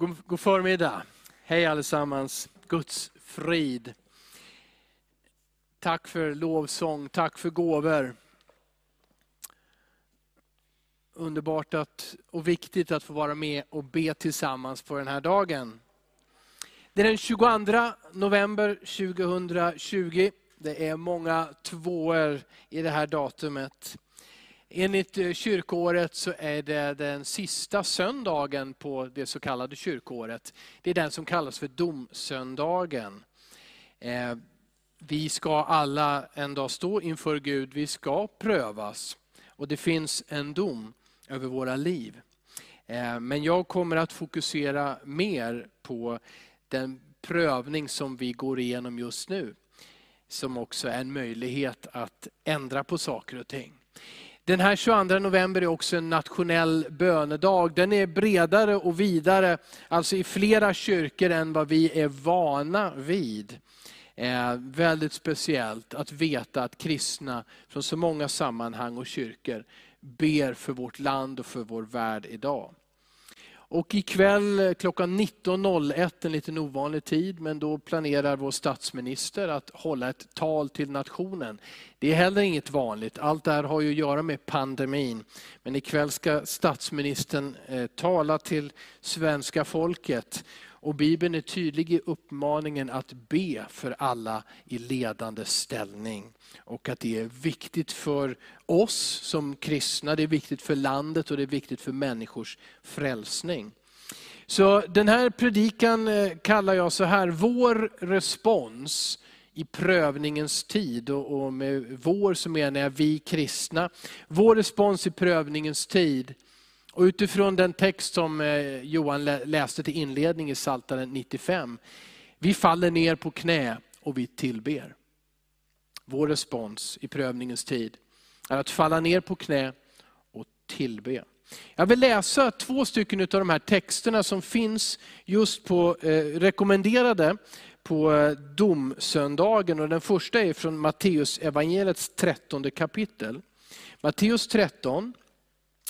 God, god förmiddag. Hej allesammans. Guds frid. Tack för lovsång, tack för gåvor. Underbart att, och viktigt att få vara med och be tillsammans på den här dagen. Det är den 22 november 2020. Det är många tvåor i det här datumet. Enligt eh, kyrkåret så är det den sista söndagen på det så kallade kyrkåret. Det är den som kallas för domsöndagen. Eh, vi ska alla en dag stå inför Gud, vi ska prövas. Och det finns en dom över våra liv. Eh, men jag kommer att fokusera mer på den prövning som vi går igenom just nu. Som också är en möjlighet att ändra på saker och ting. Den här 22 november är också en nationell bönedag. Den är bredare och vidare, alltså i flera kyrkor än vad vi är vana vid. Eh, väldigt speciellt att veta att kristna från så många sammanhang och kyrkor ber för vårt land och för vår värld idag. Och ikväll klockan 19.01, en liten ovanlig tid, men då planerar vår statsminister att hålla ett tal till nationen. Det är heller inget vanligt, allt det här har ju att göra med pandemin. Men ikväll ska statsministern eh, tala till svenska folket. Och Bibeln är tydlig i uppmaningen att be för alla i ledande ställning. Och att det är viktigt för oss som kristna, det är viktigt för landet och det är viktigt för människors frälsning. Så den här predikan eh, kallar jag så här, vår respons i prövningens tid. Och med vår så menar jag vi kristna. Vår respons i prövningens tid. Och utifrån den text som eh, Johan läste till inledning i Psaltaren 95. Vi faller ner på knä och vi tillber. Vår respons i prövningens tid är att falla ner på knä och tillbe. Jag vill läsa två stycken av de här texterna som finns just på eh, rekommenderade på eh, domsöndagen. Och den första är från Matteus evangeliets 13 kapitel. Matteus 13,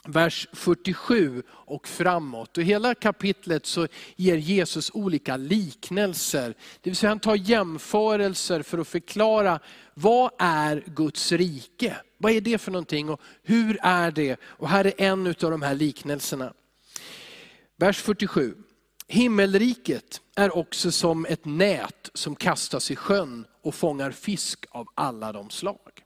vers 47 och framåt. Och hela kapitlet så ger Jesus olika liknelser. Det vill säga han tar jämförelser för att förklara vad är Guds rike? Vad är det för någonting och hur är det? Och här är en av de här liknelserna. Vers 47. Himmelriket är också som ett nät som kastas i sjön och fångar fisk av alla de slag.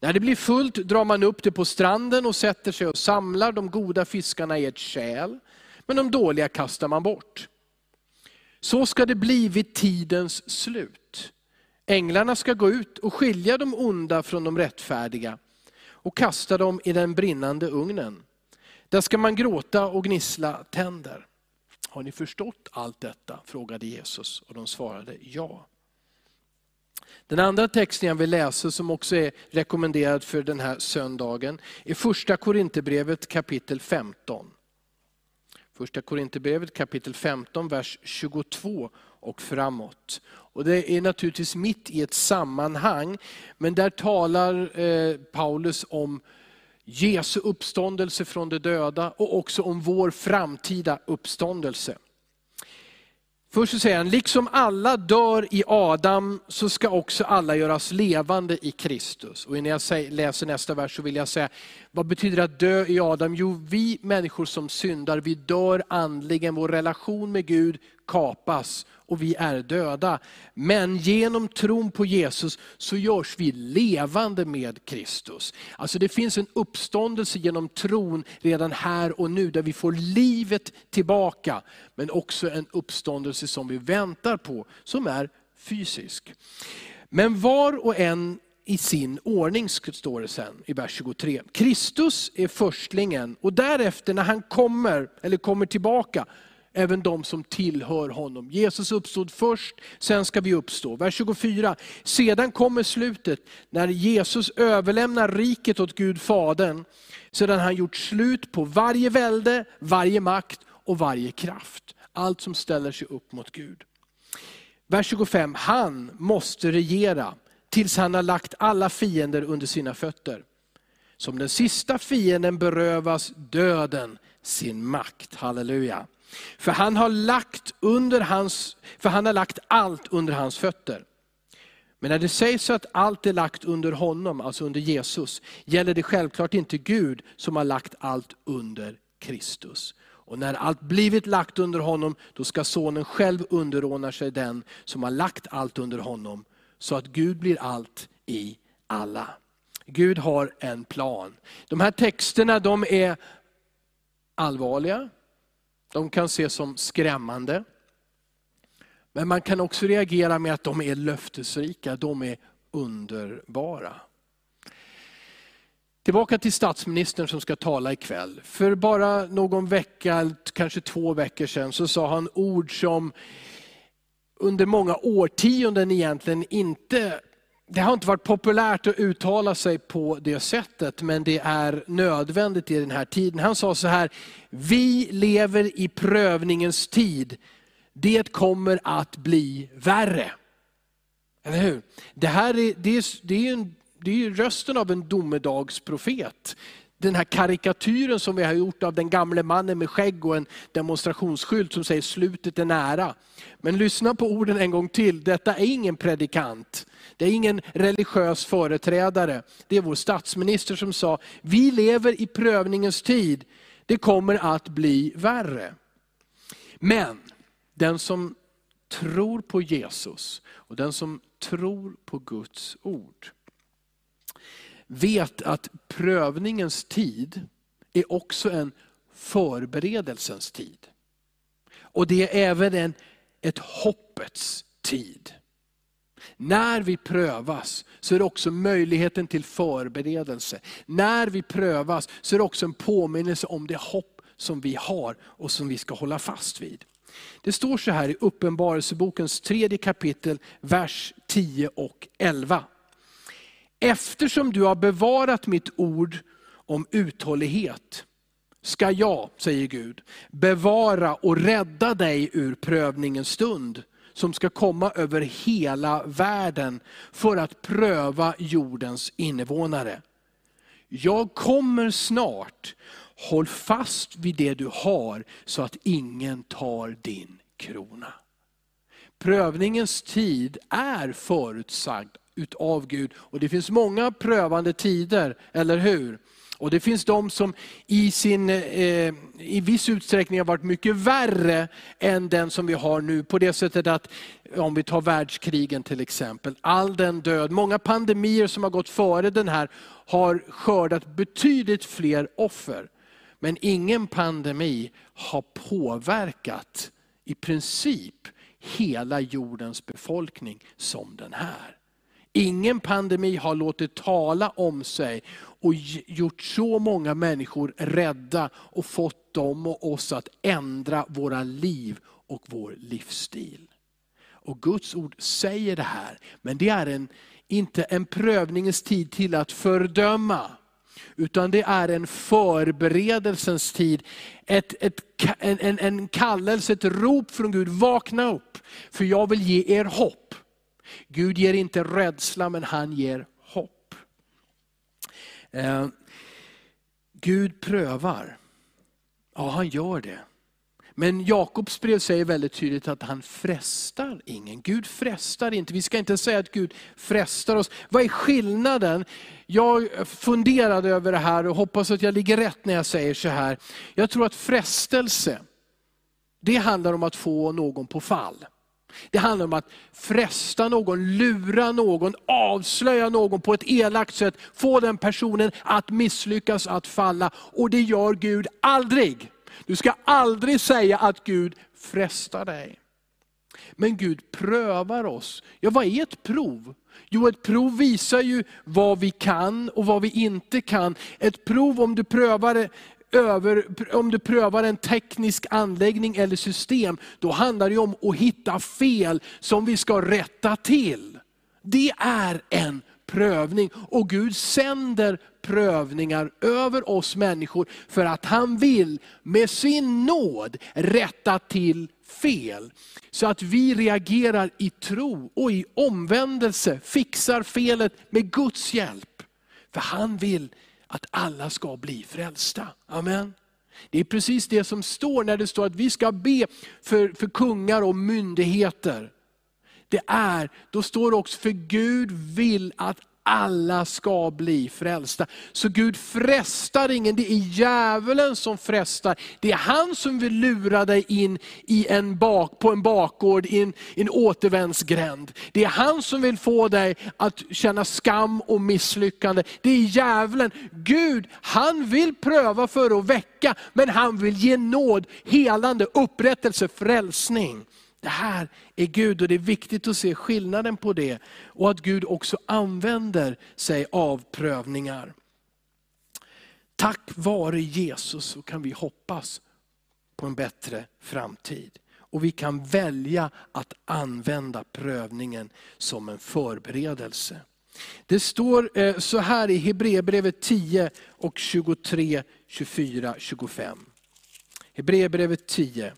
När det blir fullt drar man upp det på stranden och sätter sig och samlar de goda fiskarna i ett kärl, men de dåliga kastar man bort. Så ska det bli vid tidens slut. Änglarna ska gå ut och skilja de onda från de rättfärdiga och kasta dem i den brinnande ugnen. Där ska man gråta och gnissla tänder. Har ni förstått allt detta? frågade Jesus och de svarade ja. Den andra texten jag vill läsa som också är rekommenderad för den här söndagen är första Korinthierbrevet kapitel 15. Första Korinthierbrevet kapitel 15, vers 22 och framåt. Och det är naturligtvis mitt i ett sammanhang, men där talar eh, Paulus om Jesu uppståndelse från de döda och också om vår framtida uppståndelse. Först så säger han, liksom alla dör i Adam så ska också alla göras levande i Kristus. Och innan jag läser nästa vers så vill jag säga, vad betyder det att dö i Adam? Jo, vi människor som syndar, vi dör andligen, vår relation med Gud kapas och vi är döda. Men genom tron på Jesus så görs vi levande med Kristus. Alltså det finns en uppståndelse genom tron redan här och nu, där vi får livet tillbaka. Men också en uppståndelse som vi väntar på, som är fysisk. Men var och en i sin ordning, står det sen i vers 23. Kristus är förstlingen och därefter när han kommer, eller kommer tillbaka, även de som tillhör honom. Jesus uppstod först, sen ska vi uppstå. Vers 24, sedan kommer slutet när Jesus överlämnar riket åt Gud Fadern, sedan han gjort slut på varje välde, varje makt och varje kraft. Allt som ställer sig upp mot Gud. Vers 25, han måste regera tills han har lagt alla fiender under sina fötter. Som den sista fienden berövas döden sin makt. Halleluja. För han har lagt, under hans, för han har lagt allt under hans fötter. Men när det sägs att allt är lagt under honom, alltså under Jesus, gäller det självklart inte Gud som har lagt allt under Kristus. Och när allt blivit lagt under honom, då ska sonen själv underordna sig den som har lagt allt under honom, så att Gud blir allt i alla. Gud har en plan. De här texterna de är allvarliga, de kan ses som skrämmande. Men man kan också reagera med att de är löftesrika, de är underbara. Tillbaka till statsministern som ska tala ikväll. För bara någon vecka, kanske två veckor sedan, så sa han ord som under många årtionden egentligen inte det har inte varit populärt att uttala sig på det sättet, men det är nödvändigt i den här tiden. Han sa så här, vi lever i prövningens tid. Det kommer att bli värre. Eller hur? Det här är, det är, det är, en, det är rösten av en domedagsprofet. Den här karikatyren som vi har gjort av den gamle mannen med skägg och en demonstrationsskylt som säger slutet är nära. Men lyssna på orden en gång till, detta är ingen predikant. Det är ingen religiös företrädare. Det är vår statsminister som sa, vi lever i prövningens tid. Det kommer att bli värre. Men den som tror på Jesus och den som tror på Guds ord, vet att prövningens tid är också en förberedelsens tid. Och det är även en, ett hoppets tid. När vi prövas så är det också möjligheten till förberedelse. När vi prövas så är det också en påminnelse om det hopp som vi har och som vi ska hålla fast vid. Det står så här i Uppenbarelsebokens tredje kapitel, vers 10 och 11. Eftersom du har bevarat mitt ord om uthållighet, ska jag, säger Gud, bevara och rädda dig ur prövningens stund som ska komma över hela världen för att pröva jordens invånare. Jag kommer snart, håll fast vid det du har så att ingen tar din krona. Prövningens tid är förutsagd utav Gud och det finns många prövande tider, eller hur? Och det finns de som i, sin, eh, i viss utsträckning har varit mycket värre än den som vi har nu. På det sättet att, om vi tar världskrigen till exempel, all den död, många pandemier som har gått före den här har skördat betydligt fler offer. Men ingen pandemi har påverkat i princip hela jordens befolkning som den här. Ingen pandemi har låtit tala om sig och gjort så många människor rädda och fått dem och oss att ändra våra liv och vår livsstil. Och Guds ord säger det här, men det är en, inte en prövningens tid till att fördöma. Utan det är en förberedelsens tid. Ett, ett, en, en, en kallelse, ett rop från Gud, vakna upp, för jag vill ge er hopp. Gud ger inte rädsla, men han ger hopp. Eh, Gud prövar. Ja, han gör det. Men Jakobs brev säger väldigt tydligt att han frestar ingen. Gud frestar inte. Vi ska inte säga att Gud frestar oss. Vad är skillnaden? Jag funderade över det här och hoppas att jag ligger rätt när jag säger så här. Jag tror att frestelse, det handlar om att få någon på fall. Det handlar om att fresta någon, lura någon, avslöja någon på ett elakt sätt, få den personen att misslyckas, att falla. Och det gör Gud aldrig. Du ska aldrig säga att Gud frestar dig. Men Gud prövar oss. Ja, vad är ett prov? Jo, ett prov visar ju vad vi kan och vad vi inte kan. Ett prov, om du prövar över, om du prövar en teknisk anläggning eller system, då handlar det om att hitta fel som vi ska rätta till. Det är en prövning och Gud sänder prövningar över oss människor för att han vill med sin nåd rätta till fel. Så att vi reagerar i tro och i omvändelse, fixar felet med Guds hjälp. För han vill att alla ska bli frälsta. Amen. Det är precis det som står när det står att vi ska be för, för kungar och myndigheter. Det är, då står det också, för Gud vill att alla ska bli frälsta. Så Gud frestar ingen, det är djävulen som frestar. Det är han som vill lura dig in i en bak, på en bakgård, i en, i en återvändsgränd. Det är han som vill få dig att känna skam och misslyckande. Det är djävulen. Gud, han vill pröva för att väcka, men han vill ge nåd, helande, upprättelse, frälsning. Det här är Gud och det är viktigt att se skillnaden på det. Och att Gud också använder sig av prövningar. Tack vare Jesus så kan vi hoppas på en bättre framtid. Och vi kan välja att använda prövningen som en förberedelse. Det står eh, så här i Hebreerbrevet 10 och 23, 24, 25. Hebreerbrevet 10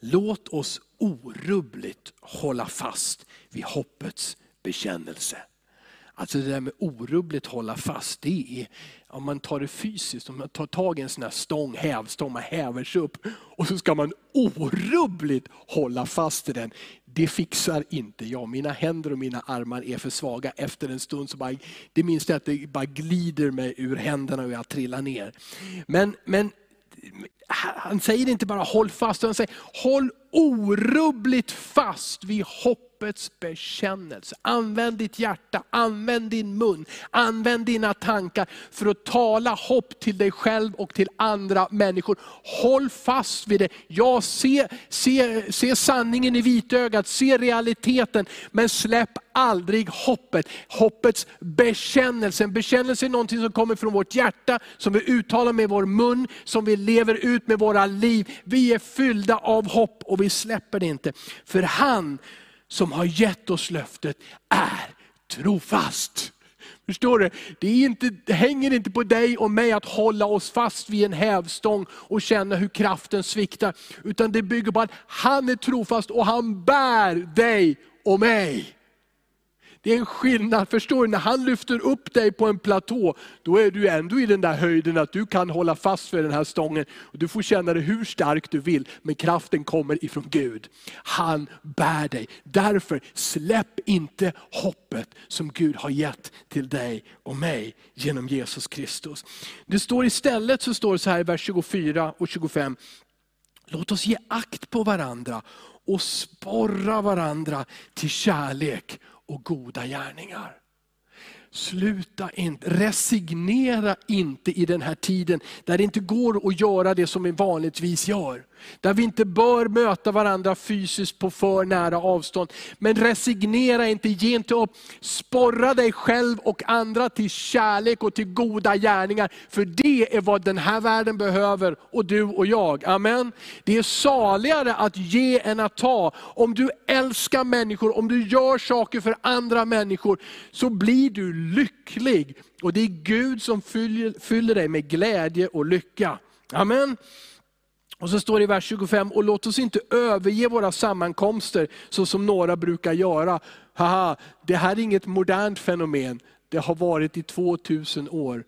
Låt oss orubbligt hålla fast vid hoppets bekännelse. Alltså det där med orubbligt hålla fast, det är om man tar det fysiskt, om man tar tag i en sån här stång, hävstång, man häver sig upp och så ska man orubbligt hålla fast i den. Det fixar inte jag. Mina händer och mina armar är för svaga. Efter en stund så bara, det minsta att det bara glider mig ur händerna och jag trillar ner. Men, men han säger inte bara håll fast, han säger håll orubbligt fast vid hoppets bekännelse. Använd ditt hjärta, använd din mun, använd dina tankar för att tala hopp till dig själv och till andra människor. Håll fast vid det. Ja, se, se, se sanningen i vitögat, se realiteten, men släpp aldrig hoppet. Hoppets bekännelse. En bekännelse är någonting som kommer från vårt hjärta, som vi uttalar med vår mun, som vi lever ut med våra liv. Vi är fyllda av hopp och vi släpper det inte. För han som har gett oss löftet är trofast. Förstår du? Det, är inte, det hänger inte på dig och mig att hålla oss fast vid en hävstång och känna hur kraften sviktar. Utan det bygger på att han är trofast och han bär dig och mig. Det är en skillnad, förstår du? När han lyfter upp dig på en platå, då är du ändå i den där höjden att du kan hålla fast vid den här stången. Och du får känna dig hur stark du vill, men kraften kommer ifrån Gud. Han bär dig. Därför släpp inte hoppet som Gud har gett till dig och mig genom Jesus Kristus. Det står istället så står det så här i vers 24 och 25, låt oss ge akt på varandra och sporra varandra till kärlek och goda gärningar. Sluta inte, resignera inte i den här tiden där det inte går att göra det som vi vanligtvis gör. Där vi inte bör möta varandra fysiskt på för nära avstånd. Men resignera inte, ge inte upp. Sporra dig själv och andra till kärlek och till goda gärningar. För det är vad den här världen behöver, och du och jag. Amen. Det är saligare att ge än att ta. Om du älskar människor, om du gör saker för andra människor, så blir du lycklig. Och det är Gud som fyller, fyller dig med glädje och lycka. Amen. Och så står det i vers 25, och låt oss inte överge våra sammankomster så som några brukar göra. Haha, det här är inget modernt fenomen, det har varit i 2000 år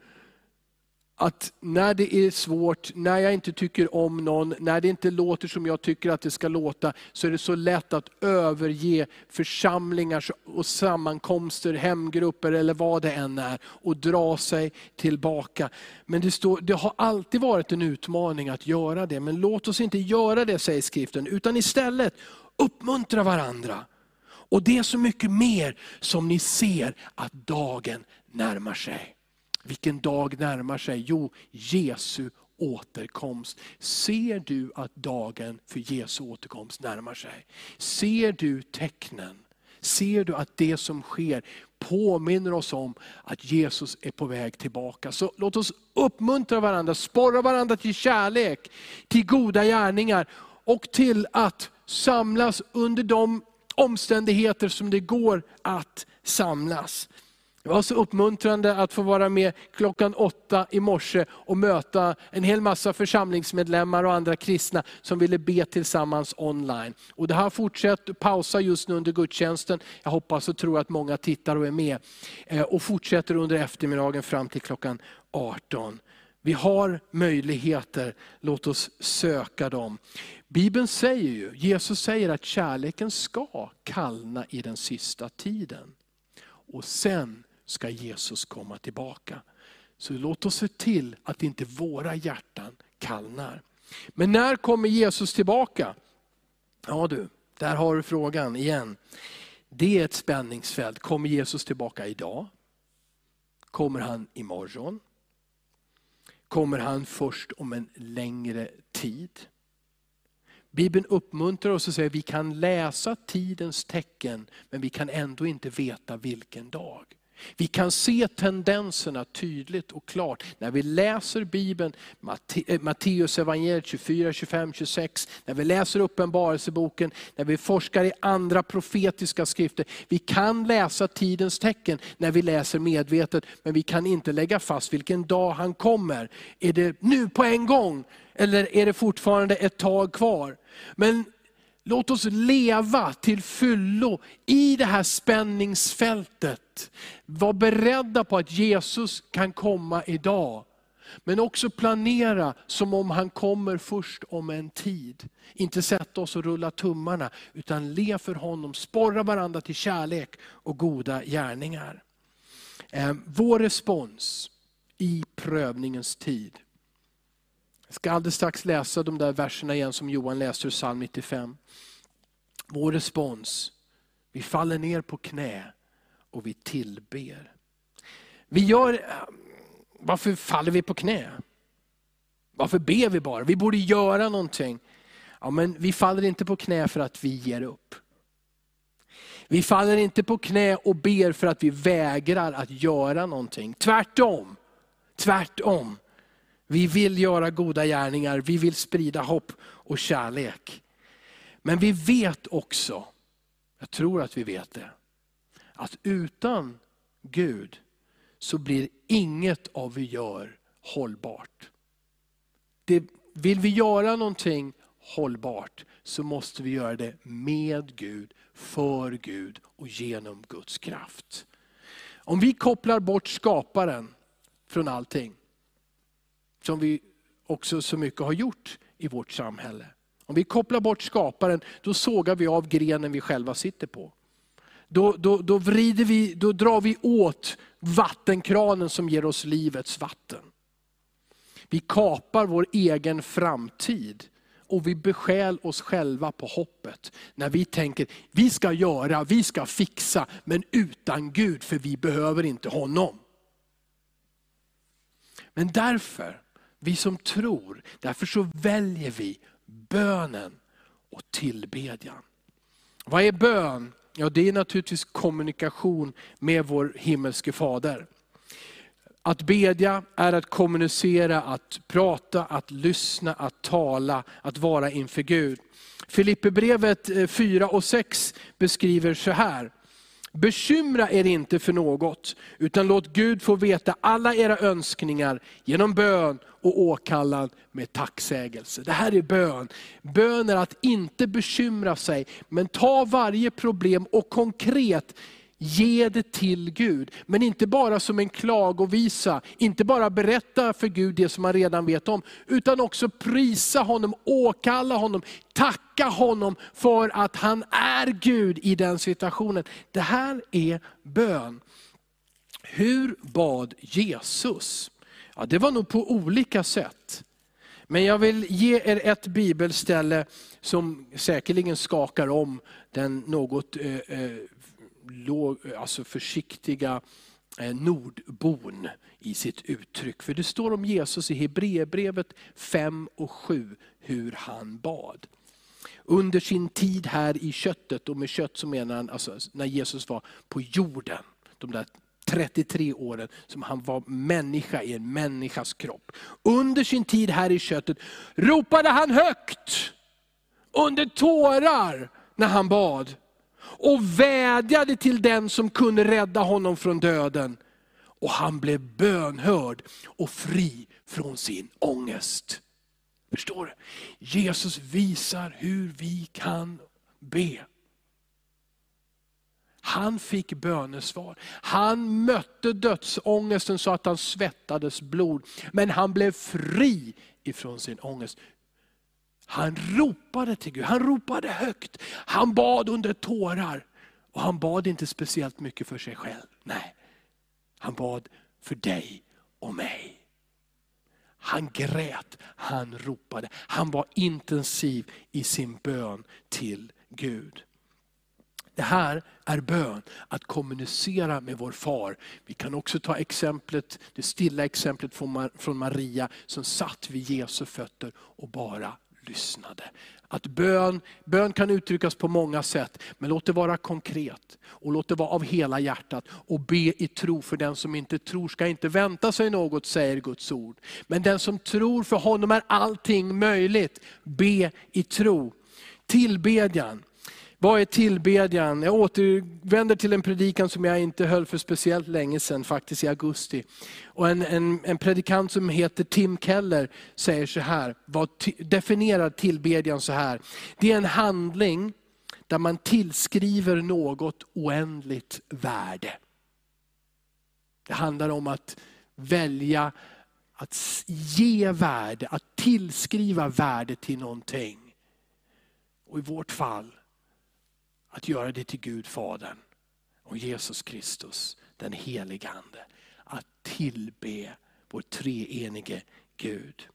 att när det är svårt, när jag inte tycker om någon, när det inte låter som jag tycker att det ska låta, så är det så lätt att överge församlingar och sammankomster, hemgrupper eller vad det än är, och dra sig tillbaka. Men det, står, det har alltid varit en utmaning att göra det, men låt oss inte göra det, säger skriften, utan istället uppmuntra varandra. Och det är så mycket mer som ni ser att dagen närmar sig. Vilken dag närmar sig? Jo, Jesu återkomst. Ser du att dagen för Jesu återkomst närmar sig? Ser du tecknen? Ser du att det som sker påminner oss om att Jesus är på väg tillbaka. Så låt oss uppmuntra varandra, sporra varandra till kärlek, till goda gärningar och till att samlas under de omständigheter som det går att samlas. Det var så uppmuntrande att få vara med klockan åtta i morse och möta en hel massa församlingsmedlemmar och andra kristna som ville be tillsammans online. Och det här fortsätter, pausa just nu under gudstjänsten. Jag hoppas och tror att många tittar och är med. Eh, och fortsätter under eftermiddagen fram till klockan 18. Vi har möjligheter, låt oss söka dem. Bibeln säger ju, Jesus säger att kärleken ska kallna i den sista tiden. Och sen ska Jesus komma tillbaka. Så låt oss se till att inte våra hjärtan kallnar. Men när kommer Jesus tillbaka? Ja du, där har du frågan igen. Det är ett spänningsfält. Kommer Jesus tillbaka idag? Kommer han imorgon? Kommer han först om en längre tid? Bibeln uppmuntrar oss och säger att vi kan läsa tidens tecken, men vi kan ändå inte veta vilken dag. Vi kan se tendenserna tydligt och klart när vi läser Bibeln, eh, Matteus evangeliet 24, 25, 26, när vi läser Uppenbarelseboken, när vi forskar i andra profetiska skrifter. Vi kan läsa tidens tecken när vi läser medvetet, men vi kan inte lägga fast vilken dag han kommer. Är det nu på en gång? Eller är det fortfarande ett tag kvar? Men Låt oss leva till fyllo i det här spänningsfältet. Var beredda på att Jesus kan komma idag. Men också planera som om han kommer först om en tid. Inte sätta oss och rulla tummarna, utan le för honom, sporra varandra till kärlek och goda gärningar. Eh, vår respons i prövningens tid. Jag ska alldeles strax läsa de där verserna igen som Johan läste ur psalm 95. Vår respons, vi faller ner på knä och vi tillber. Vi gör, varför faller vi på knä? Varför ber vi bara? Vi borde göra någonting. Ja, men vi faller inte på knä för att vi ger upp. Vi faller inte på knä och ber för att vi vägrar att göra någonting. Tvärtom. Tvärtom. Vi vill göra goda gärningar, vi vill sprida hopp och kärlek. Men vi vet också, jag tror att vi vet det, att utan Gud så blir inget av vi gör hållbart. Det, vill vi göra någonting hållbart så måste vi göra det med Gud, för Gud och genom Guds kraft. Om vi kopplar bort skaparen från allting, som vi också så mycket har gjort i vårt samhälle. Om vi kopplar bort skaparen, då sågar vi av grenen vi själva sitter på. Då, då, då, vrider vi, då drar vi åt vattenkranen som ger oss livets vatten. Vi kapar vår egen framtid och vi beskäl oss själva på hoppet. När vi tänker, vi ska göra, vi ska fixa, men utan Gud, för vi behöver inte honom. Men därför vi som tror, därför så väljer vi bönen och tillbedjan. Vad är bön? Ja, det är naturligtvis kommunikation med vår himmelske fader. Att bedja är att kommunicera, att prata, att lyssna, att tala, att vara inför Gud. Filipperbrevet eh, 4 och 6 beskriver så här. Bekymra er inte för något, utan låt Gud få veta alla era önskningar genom bön och åkallan med tacksägelse. Det här är bön. Bön är att inte bekymra sig, men ta varje problem och konkret Ge det till Gud. Men inte bara som en klagovisa, inte bara berätta för Gud det som man redan vet om, utan också prisa honom, åkalla honom, tacka honom för att han är Gud i den situationen. Det här är bön. Hur bad Jesus? Ja, det var nog på olika sätt. Men jag vill ge er ett bibelställe som säkerligen skakar om den något eh, eh, låg, alltså försiktiga eh, nordbon i sitt uttryck. För det står om Jesus i Hebreerbrevet 5 och 7, hur han bad. Under sin tid här i köttet, och med kött så menar han alltså när Jesus var på jorden, de där 33 åren som han var människa i en människas kropp. Under sin tid här i köttet ropade han högt, under tårar, när han bad och vädjade till den som kunde rädda honom från döden. Och han blev bönhörd och fri från sin ångest. Förstår du? Jesus visar hur vi kan be. Han fick bönesvar. Han mötte dödsångesten så att han svettades blod. Men han blev fri ifrån sin ångest. Han ropade till Gud, han ropade högt. Han bad under tårar. Och han bad inte speciellt mycket för sig själv. Nej, han bad för dig och mig. Han grät, han ropade, han var intensiv i sin bön till Gud. Det här är bön, att kommunicera med vår far. Vi kan också ta exemplet, det stilla exemplet från Maria som satt vid Jesu fötter och bara lyssnade. Att bön, bön kan uttryckas på många sätt, men låt det vara konkret. Och låt det vara av hela hjärtat. Och be i tro, för den som inte tror ska inte vänta sig något, säger Guds ord. Men den som tror, för honom är allting möjligt. Be i tro. Tillbedjan. Vad är tillbedjan? Jag återvänder till en predikan som jag inte höll för speciellt länge sedan, faktiskt i augusti. Och en, en, en predikant som heter Tim Keller säger så här, vad definierar tillbedjan så här. Det är en handling där man tillskriver något oändligt värde. Det handlar om att välja att ge värde, att tillskriva värde till någonting. Och i vårt fall att göra det till Gud Fadern och Jesus Kristus, den helige Ande. Att tillbe vår treenige Gud.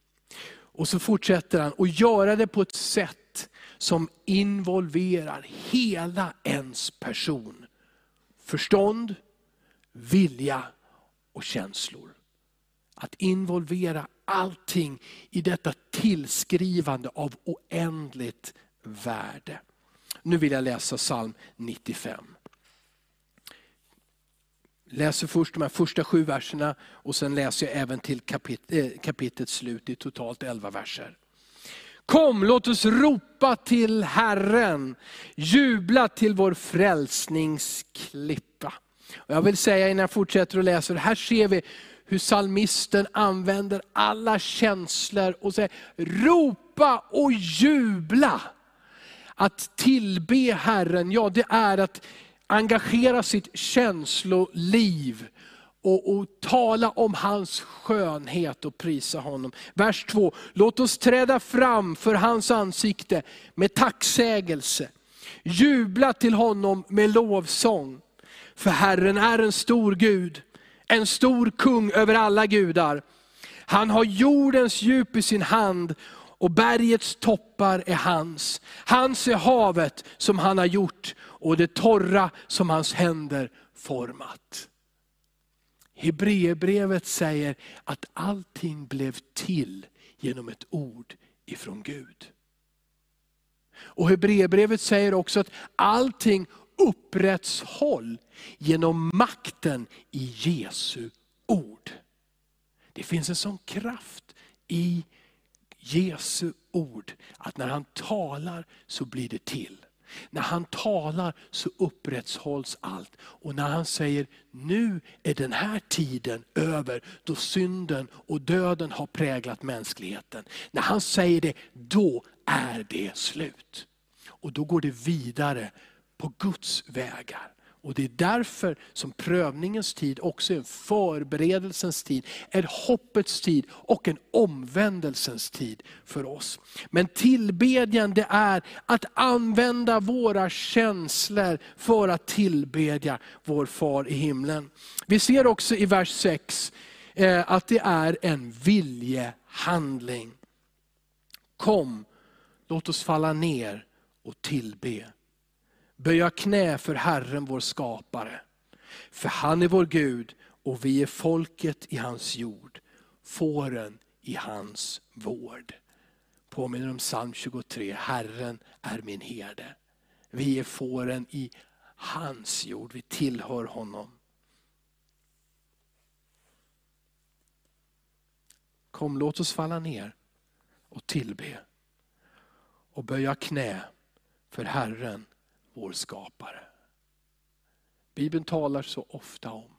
Och så fortsätter han, och göra det på ett sätt som involverar hela ens person. Förstånd, vilja och känslor. Att involvera allting i detta tillskrivande av oändligt värde. Nu vill jag läsa psalm 95. Läser först de här första sju verserna och sen läser jag även till kapit eh, äh, kapitlets slut, i totalt elva verser. Kom, låt oss ropa till Herren, jubla till vår frälsningsklippa. Och jag vill säga innan jag fortsätter att läsa, här ser vi hur salmisten använder alla känslor och säger, ropa och jubla. Att tillbe Herren, ja det är att engagera sitt känsloliv och, och, tala om hans skönhet och prisa honom. Vers 2, låt oss träda fram för hans ansikte med tacksägelse. Jubla till honom med lovsång. För Herren är en stor Gud, en stor kung över alla gudar. Han har jordens djup i sin hand och bergets toppar är hans. Hans är havet som han har gjort och det torra som hans händer format. Hebreerbrevet säger att allting blev till genom ett ord ifrån Gud. Och Hebreerbrevet säger också att allting upprätthåll genom makten i Jesu ord. Det finns en sån kraft i Jesu ord, att när han talar så blir det till. När han talar så upprätthålls allt. Och när han säger, nu är den här tiden över, då synden och döden har präglat mänskligheten. När han säger det, då är det slut. Och då går det vidare på Guds vägar. Och Det är därför som prövningens tid också är en förberedelsens tid, en hoppets tid och en omvändelsens tid för oss. Men tillbedjan det är att använda våra känslor för att tillbedja vår far i himlen. Vi ser också i vers 6 eh, att det är en viljehandling. Kom, låt oss falla ner och tillbe böja knä för Herren vår skapare. För han är vår Gud och vi är folket i hans jord, fåren i hans vård. Påminner om psalm 23, Herren är min herde. Vi är fåren i hans jord, vi tillhör honom. Kom, låt oss falla ner och tillbe och böja knä för Herren vår skapare. Bibeln talar så ofta om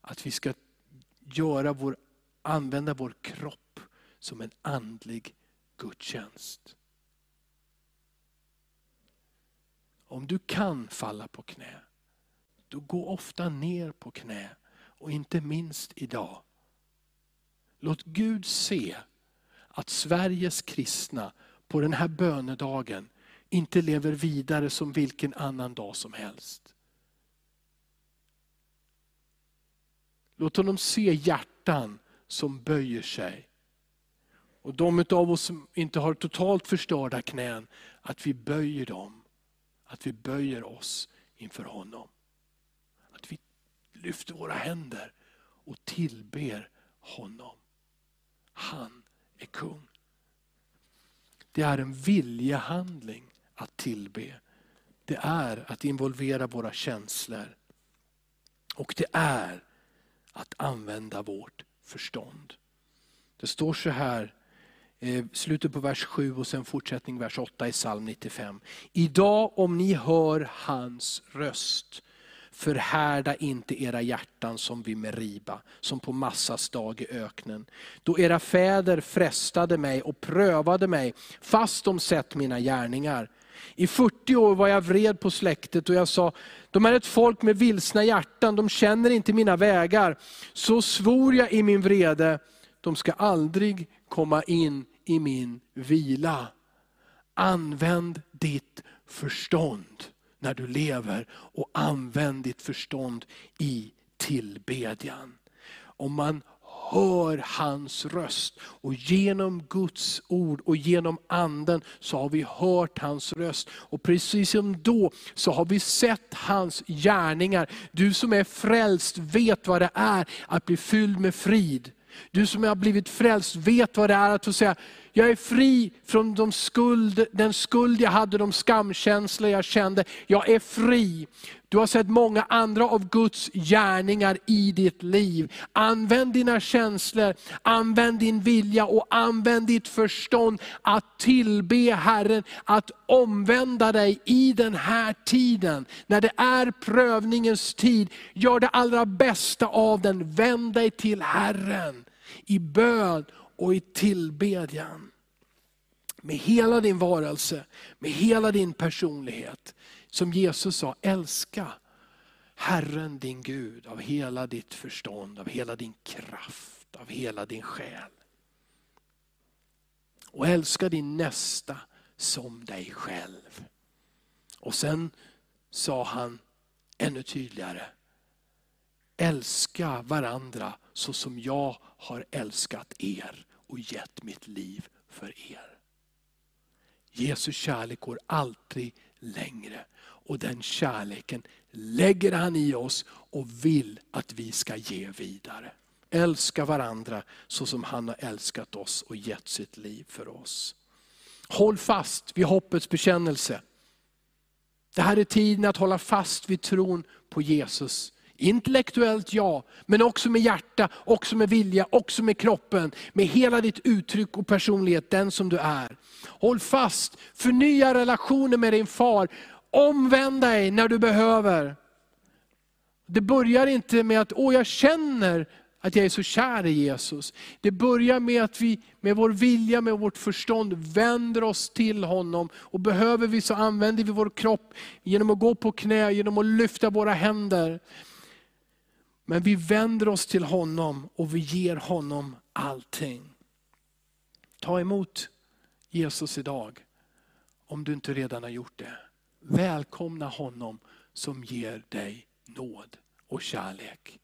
att vi ska göra vår, använda vår kropp som en andlig gudstjänst. Om du kan falla på knä, då gå ofta ner på knä. Och inte minst idag. Låt Gud se att Sveriges kristna på den här bönedagen inte lever vidare som vilken annan dag som helst. Låt honom se hjärtan som böjer sig. Och de av oss som inte har totalt förstörda knän, att vi böjer dem. Att vi böjer oss inför honom. Att vi lyfter våra händer och tillber honom. Han är kung. Det är en viljehandling att tillbe. Det är att involvera våra känslor. Och det är att använda vårt förstånd. Det står så här, eh, slutet på vers 7 och sen fortsättning vers 8 i psalm 95. Idag om ni hör hans röst, förhärda inte era hjärtan som vid Meriba, som på Massas dag i öknen. Då era fäder frestade mig och prövade mig, fast de sett mina gärningar. I 40 år var jag vred på släktet och jag sa, de är ett folk med vilsna hjärtan, de känner inte mina vägar. Så svor jag i min vrede, de ska aldrig komma in i min vila. Använd ditt förstånd när du lever och använd ditt förstånd i tillbedjan. Om man hör hans röst. Och genom Guds ord och genom anden så har vi hört hans röst. Och precis som då så har vi sett hans gärningar. Du som är frälst vet vad det är att bli fylld med frid. Du som har blivit frälst vet vad det är att få säga, jag är fri från de skuld, den skuld jag hade, de skamkänslor jag kände. Jag är fri. Du har sett många andra av Guds gärningar i ditt liv. Använd dina känslor, använd din vilja och använd ditt förstånd att tillbe Herren, att omvända dig i den här tiden. När det är prövningens tid, gör det allra bästa av den. Vänd dig till Herren i bön och i tillbedjan. Med hela din varelse, med hela din personlighet. Som Jesus sa, älska Herren din Gud av hela ditt förstånd, av hela din kraft, av hela din själ. Och älska din nästa som dig själv. Och sen sa han ännu tydligare, älska varandra så som jag har älskat er och gett mitt liv för er. Jesu kärlek går alltid längre. Och den kärleken lägger han i oss och vill att vi ska ge vidare. Älska varandra så som han har älskat oss och gett sitt liv för oss. Håll fast vid hoppets bekännelse. Det här är tiden att hålla fast vid tron på Jesus. Intellektuellt ja, men också med hjärta, också med vilja, också med kroppen. Med hela ditt uttryck och personlighet, den som du är. Håll fast, förnya relationen med din far. Omvänd dig när du behöver. Det börjar inte med att, åh jag känner att jag är så kär i Jesus. Det börjar med att vi med vår vilja, med vårt förstånd vänder oss till honom. Och behöver vi så använder vi vår kropp genom att gå på knä, genom att lyfta våra händer. Men vi vänder oss till honom och vi ger honom allting. Ta emot Jesus idag, om du inte redan har gjort det. Välkomna honom som ger dig nåd och kärlek.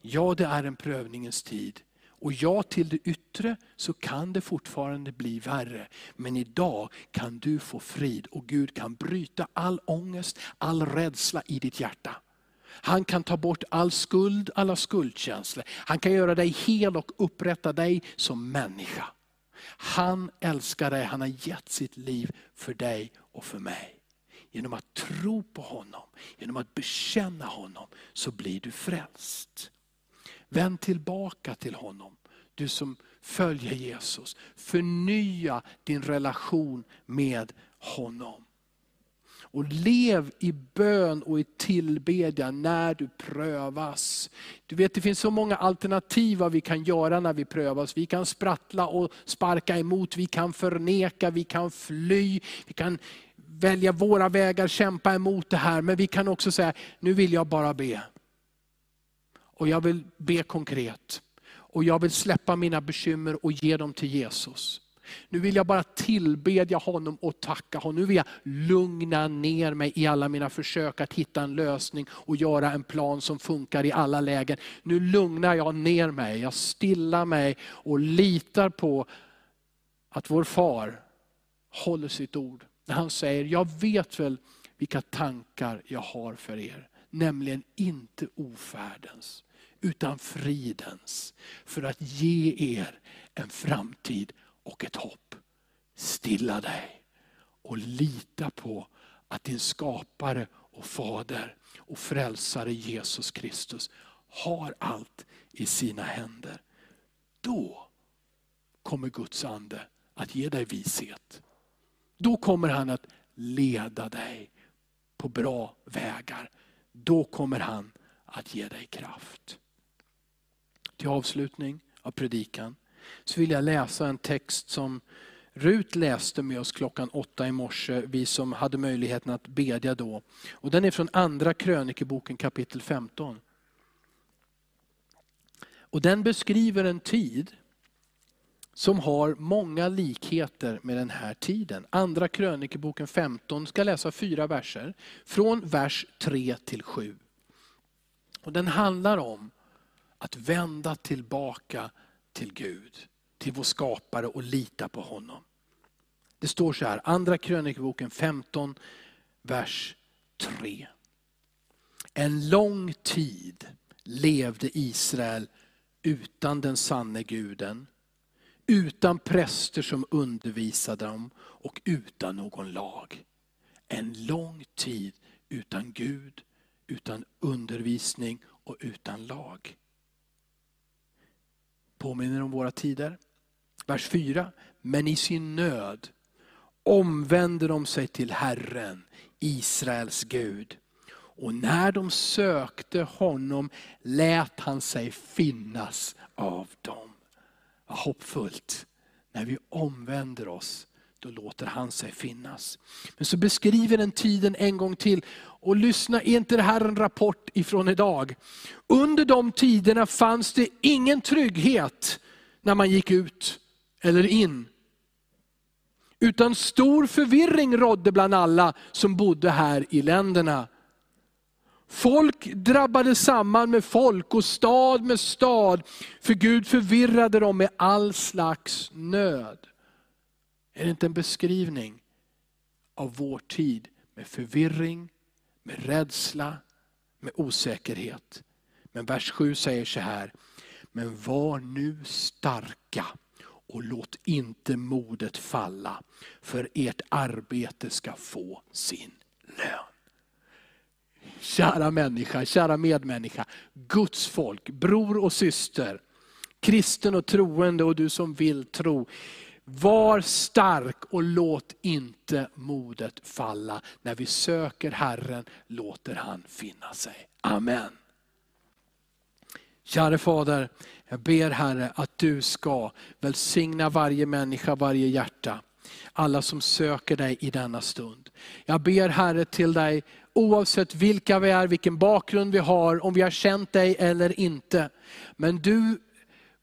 Ja, det är en prövningens tid. Och ja, till det yttre så kan det fortfarande bli värre. Men idag kan du få frid och Gud kan bryta all ångest, all rädsla i ditt hjärta. Han kan ta bort all skuld, alla skuldkänslor. Han kan göra dig hel och upprätta dig som människa. Han älskar dig, han har gett sitt liv för dig och för mig. Genom att tro på honom, genom att bekänna honom, så blir du frälst. Vänd tillbaka till honom, du som följer Jesus. Förnya din relation med honom. Och lev i bön och i tillbedjan när du prövas. Du vet det finns så många alternativ vad vi kan göra när vi prövas. Vi kan sprattla och sparka emot, vi kan förneka, vi kan fly, vi kan välja våra vägar, kämpa emot det här. Men vi kan också säga, nu vill jag bara be. Och jag vill be konkret. Och jag vill släppa mina bekymmer och ge dem till Jesus. Nu vill jag bara tillbedja honom och tacka honom. Nu vill jag lugna ner mig i alla mina försök att hitta en lösning och göra en plan som funkar i alla lägen. Nu lugnar jag ner mig, jag stillar mig och litar på att vår far håller sitt ord. När han säger, jag vet väl vilka tankar jag har för er. Nämligen inte ofärdens, utan fridens. För att ge er en framtid och ett hopp. Stilla dig och lita på att din skapare och fader och frälsare Jesus Kristus har allt i sina händer. Då kommer Guds ande att ge dig vishet. Då kommer han att leda dig på bra vägar. Då kommer han att ge dig kraft. Till avslutning av predikan så vill jag läsa en text som Rut läste med oss klockan åtta i morse, vi som hade möjligheten att bedja då. Och den är från andra krönikeboken kapitel 15. Och den beskriver en tid som har många likheter med den här tiden. Andra krönikeboken 15, ska läsa fyra verser, från vers 3 till 7. Och den handlar om att vända tillbaka till Gud, till vår skapare och lita på honom. Det står så här, andra krönikboken 15, vers 3. En lång tid levde Israel utan den sanne guden, utan präster som undervisade dem och utan någon lag. En lång tid utan Gud, utan undervisning och utan lag påminner om våra tider. Vers 4. Men i sin nöd omvände de sig till Herren, Israels Gud. Och när de sökte honom lät han sig finnas av dem. Vad hoppfullt. När vi omvänder oss, då låter han sig finnas. Men så beskriver den tiden en gång till. Och lyssna, är inte det här en rapport ifrån idag? Under de tiderna fanns det ingen trygghet när man gick ut eller in. Utan stor förvirring rådde bland alla som bodde här i länderna. Folk drabbade samman med folk och stad med stad, för Gud förvirrade dem med all slags nöd. Är det inte en beskrivning av vår tid med förvirring, med rädsla, med osäkerhet? Men vers 7 säger så här, men var nu starka och låt inte modet falla, för ert arbete ska få sin lön. Kära människa, kära medmänniska, Guds folk, bror och syster, kristen och troende och du som vill tro. Var stark och låt inte modet falla. När vi söker Herren låter han finna sig. Amen. Käre Fader, jag ber Herre att du ska välsigna varje människa, varje hjärta. Alla som söker dig i denna stund. Jag ber Herre till dig, oavsett vilka vi är, vilken bakgrund vi har, om vi har känt dig eller inte. Men du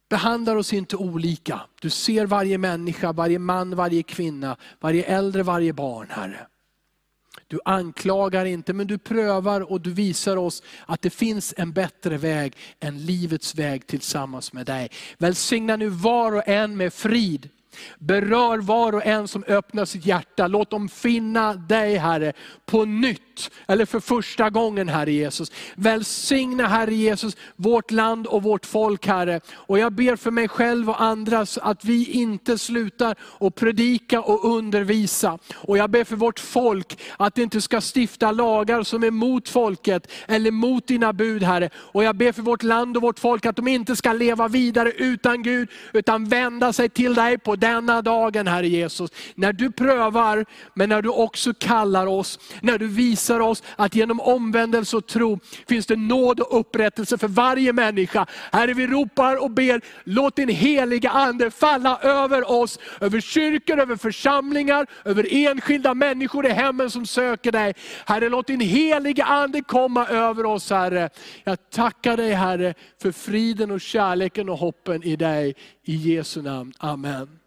behandlar oss inte olika. Du ser varje människa, varje man, varje kvinna, varje äldre, varje barn Herre. Du anklagar inte, men du prövar och du visar oss att det finns en bättre väg än livets väg tillsammans med dig. Välsigna nu var och en med frid. Berör var och en som öppnar sitt hjärta. Låt dem finna dig Herre, på nytt, eller för första gången Herre Jesus. Välsigna Herre Jesus, vårt land och vårt folk Herre. Och jag ber för mig själv och andra att vi inte slutar att predika och undervisa. Och jag ber för vårt folk att det inte ska stifta lagar som är mot folket, eller mot dina bud Herre. Och jag ber för vårt land och vårt folk att de inte ska leva vidare utan Gud, utan vända sig till dig på denna dagen Herre Jesus, när du prövar, men när du också kallar oss, när du visar oss att genom omvändelse och tro finns det nåd och upprättelse för varje människa. Herre vi ropar och ber, låt din heliga Ande falla över oss, över kyrkor, över församlingar, över enskilda människor i hemmen som söker dig. Herre låt din heliga Ande komma över oss Herre. Jag tackar dig Herre för friden och kärleken och hoppen i dig. I Jesu namn, Amen.